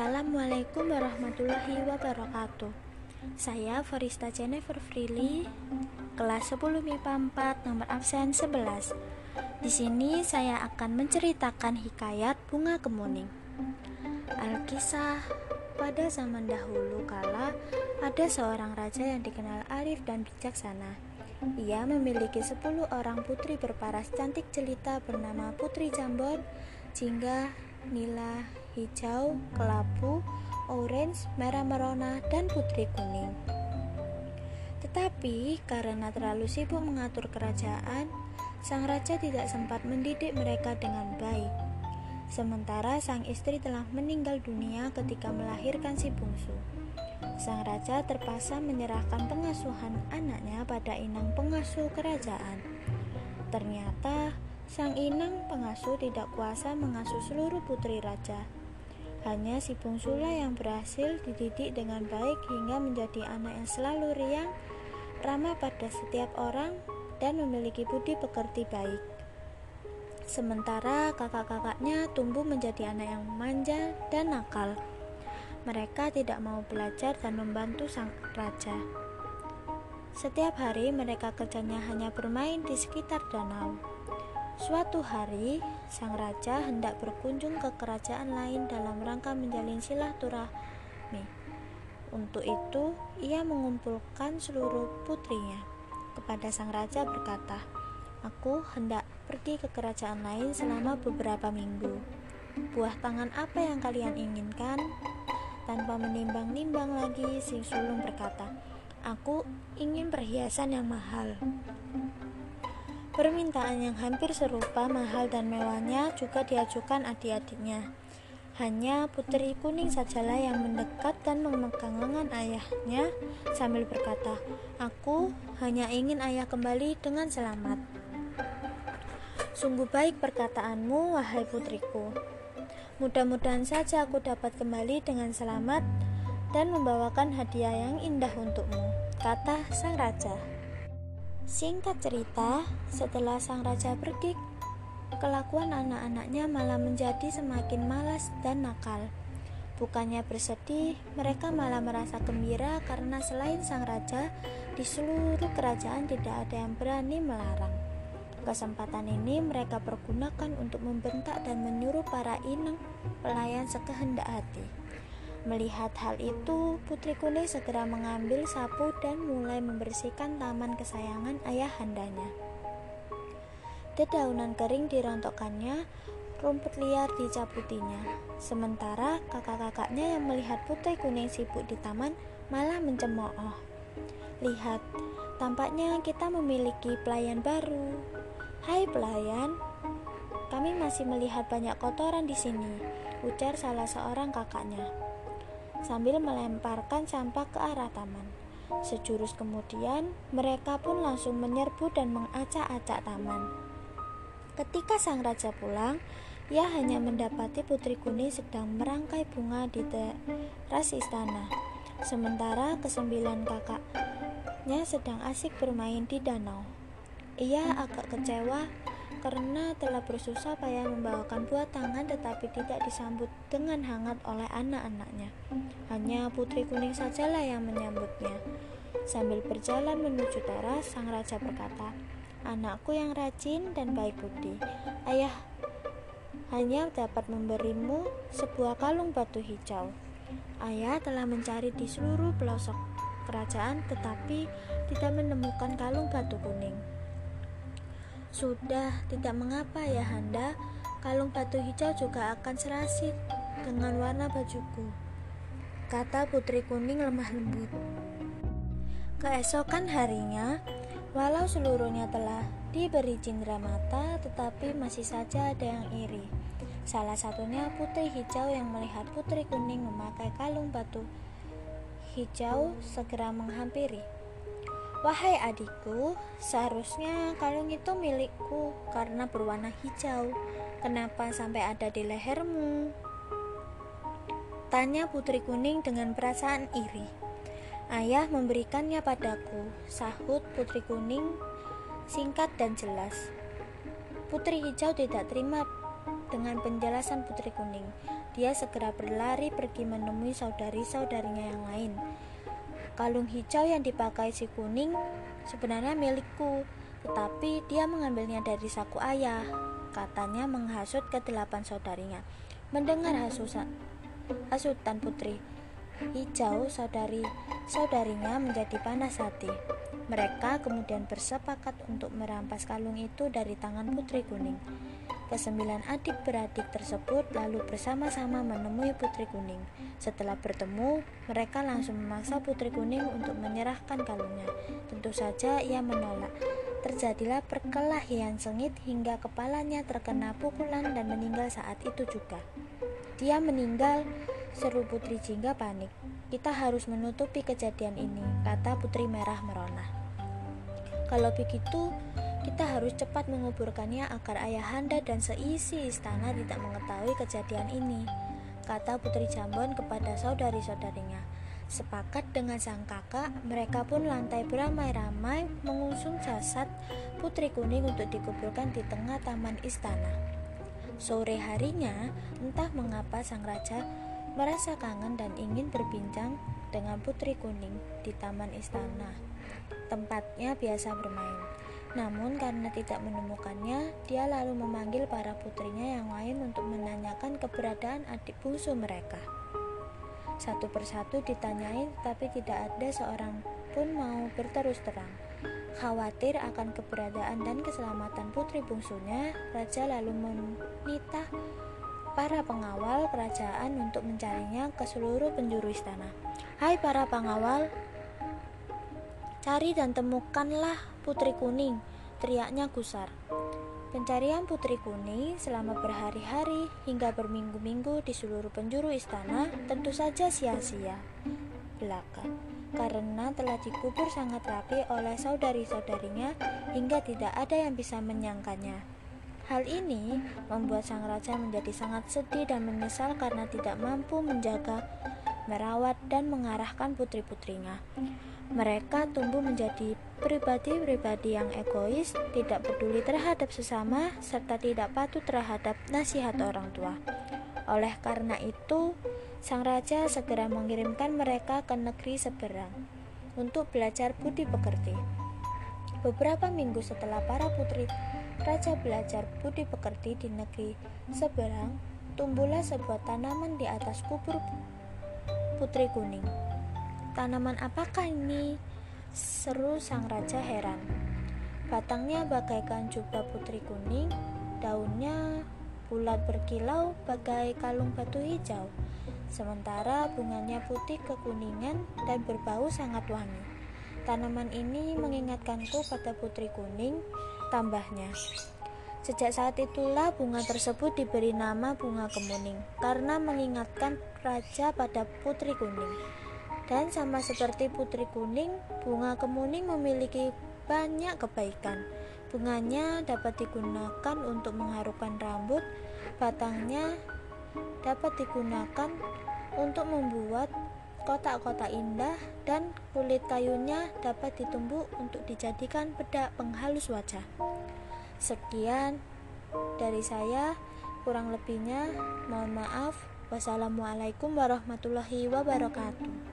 Assalamualaikum warahmatullahi wabarakatuh. Saya Forista Jennifer Freely, kelas 10 MIPA 4, nomor absen 11. Di sini saya akan menceritakan hikayat Bunga Kemuning. Alkisah pada zaman dahulu kala ada seorang raja yang dikenal arif dan bijaksana. Ia memiliki 10 orang putri berparas cantik jelita bernama Putri Jambon, Jingga, Nila, hijau, kelabu, orange, merah merona, dan putri kuning. Tetapi karena terlalu sibuk mengatur kerajaan, sang raja tidak sempat mendidik mereka dengan baik. Sementara sang istri telah meninggal dunia ketika melahirkan si bungsu. Sang raja terpaksa menyerahkan pengasuhan anaknya pada inang pengasuh kerajaan. Ternyata sang inang pengasuh tidak kuasa mengasuh seluruh putri raja. Hanya si bungsulah yang berhasil dididik dengan baik hingga menjadi anak yang selalu riang, ramah pada setiap orang, dan memiliki budi pekerti baik. Sementara kakak-kakaknya tumbuh menjadi anak yang manja dan nakal. Mereka tidak mau belajar dan membantu sang raja. Setiap hari mereka kerjanya hanya bermain di sekitar danau. Suatu hari, sang raja hendak berkunjung ke kerajaan lain dalam rangka menjalin silaturahmi. Untuk itu, ia mengumpulkan seluruh putrinya. Kepada sang raja berkata, "Aku hendak pergi ke kerajaan lain selama beberapa minggu. Buah tangan apa yang kalian inginkan?" Tanpa menimbang-nimbang lagi, si sulung berkata, "Aku ingin perhiasan yang mahal." Permintaan yang hampir serupa, mahal dan mewahnya juga diajukan adik-adiknya. Hanya putri kuning sajalah yang mendekat dan memegang lengan ayahnya sambil berkata, "Aku hanya ingin ayah kembali dengan selamat." Sungguh baik perkataanmu, wahai putriku. Mudah-mudahan saja aku dapat kembali dengan selamat dan membawakan hadiah yang indah untukmu, kata sang raja. Singkat cerita, setelah sang raja pergi, kelakuan anak-anaknya malah menjadi semakin malas dan nakal. Bukannya bersedih, mereka malah merasa gembira karena selain sang raja, di seluruh kerajaan tidak ada yang berani melarang. Kesempatan ini mereka pergunakan untuk membentak dan menyuruh para inang pelayan sekehendak hati. Melihat hal itu, Putri Kuning segera mengambil sapu dan mulai membersihkan taman kesayangan ayahandanya. Dedaunan kering dirontokkannya, rumput liar dicabutinya. Sementara kakak-kakaknya yang melihat Putri Kuning sibuk di taman malah mencemooh. Lihat, tampaknya kita memiliki pelayan baru. Hai pelayan, kami masih melihat banyak kotoran di sini, ujar salah seorang kakaknya sambil melemparkan sampah ke arah taman. Sejurus kemudian, mereka pun langsung menyerbu dan mengacak-acak taman. Ketika sang raja pulang, ia hanya mendapati putri kuning sedang merangkai bunga di teras istana. Sementara kesembilan kakaknya sedang asik bermain di danau. Ia agak kecewa karena telah bersusah payah membawakan buah tangan tetapi tidak disambut dengan hangat oleh anak-anaknya. Hanya putri kuning sajalah yang menyambutnya. Sambil berjalan menuju teras, sang raja berkata, Anakku yang rajin dan baik budi, ayah hanya dapat memberimu sebuah kalung batu hijau. Ayah telah mencari di seluruh pelosok kerajaan tetapi tidak menemukan kalung batu kuning. Sudah, tidak mengapa ya Handa, kalung batu hijau juga akan serasi dengan warna bajuku. Kata putri kuning lemah lembut. Keesokan harinya, walau seluruhnya telah diberi cindera mata, tetapi masih saja ada yang iri. Salah satunya putri hijau yang melihat putri kuning memakai kalung batu hijau segera menghampiri. Wahai adikku, seharusnya kalung itu milikku karena berwarna hijau. Kenapa sampai ada di lehermu? Tanya putri kuning dengan perasaan iri. Ayah memberikannya padaku, sahut putri kuning singkat dan jelas. Putri hijau tidak terima dengan penjelasan putri kuning. Dia segera berlari pergi menemui saudari-saudarinya yang lain. Kalung hijau yang dipakai si kuning sebenarnya milikku, tetapi dia mengambilnya dari saku ayah. Katanya menghasut ke delapan saudarinya. Mendengar hasutan, hasutan putri hijau saudari saudarinya menjadi panas hati. Mereka kemudian bersepakat untuk merampas kalung itu dari tangan putri kuning. Kesembilan adik beradik tersebut lalu bersama-sama menemui Putri Kuning. Setelah bertemu, mereka langsung memaksa Putri Kuning untuk menyerahkan kalungnya. Tentu saja ia menolak. Terjadilah perkelahian sengit hingga kepalanya terkena pukulan dan meninggal saat itu juga. Dia meninggal, seru Putri Jingga panik. Kita harus menutupi kejadian ini, kata Putri Merah merona. Kalau begitu, kita harus cepat menguburkannya agar ayahanda dan seisi istana tidak mengetahui kejadian ini, kata Putri Jambon kepada saudari-saudarinya. Sepakat dengan sang kakak, mereka pun lantai beramai-ramai mengusung jasad Putri Kuning untuk dikuburkan di tengah taman istana. Sore harinya, entah mengapa sang raja merasa kangen dan ingin berbincang dengan Putri Kuning di taman istana, tempatnya biasa bermain. Namun karena tidak menemukannya, dia lalu memanggil para putrinya yang lain untuk menanyakan keberadaan adik bungsu mereka. Satu persatu ditanyai, tapi tidak ada seorang pun mau berterus terang. Khawatir akan keberadaan dan keselamatan putri bungsunya, raja lalu meminta para pengawal kerajaan untuk mencarinya ke seluruh penjuru istana. Hai para pengawal, cari dan temukanlah Putri Kuning, teriaknya gusar. Pencarian Putri Kuning selama berhari-hari hingga berminggu-minggu di seluruh penjuru istana tentu saja sia-sia. Belaka, karena telah dikubur sangat rapi oleh saudari-saudarinya hingga tidak ada yang bisa menyangkanya. Hal ini membuat sang raja menjadi sangat sedih dan menyesal karena tidak mampu menjaga, merawat, dan mengarahkan putri-putrinya. Mereka tumbuh menjadi pribadi-pribadi yang egois, tidak peduli terhadap sesama, serta tidak patuh terhadap nasihat orang tua. Oleh karena itu, sang raja segera mengirimkan mereka ke negeri seberang untuk belajar budi pekerti. Beberapa minggu setelah para putri raja belajar budi pekerti di negeri seberang, tumbuhlah sebuah tanaman di atas kubur putri kuning. Tanaman apakah ini? Seru sang raja heran. Batangnya bagaikan jubah putri kuning, daunnya bulat berkilau bagai kalung batu hijau. Sementara bunganya putih kekuningan dan berbau sangat wangi. Tanaman ini mengingatkanku pada putri kuning, tambahnya. Sejak saat itulah bunga tersebut diberi nama bunga kemuning karena mengingatkan raja pada putri kuning. Dan sama seperti putri kuning, bunga kemuning memiliki banyak kebaikan. Bunganya dapat digunakan untuk mengharukan rambut, batangnya dapat digunakan untuk membuat kotak-kotak indah dan kulit kayunya dapat ditumbuk untuk dijadikan bedak penghalus wajah. Sekian dari saya, kurang lebihnya mohon maaf. Wassalamualaikum warahmatullahi wabarakatuh.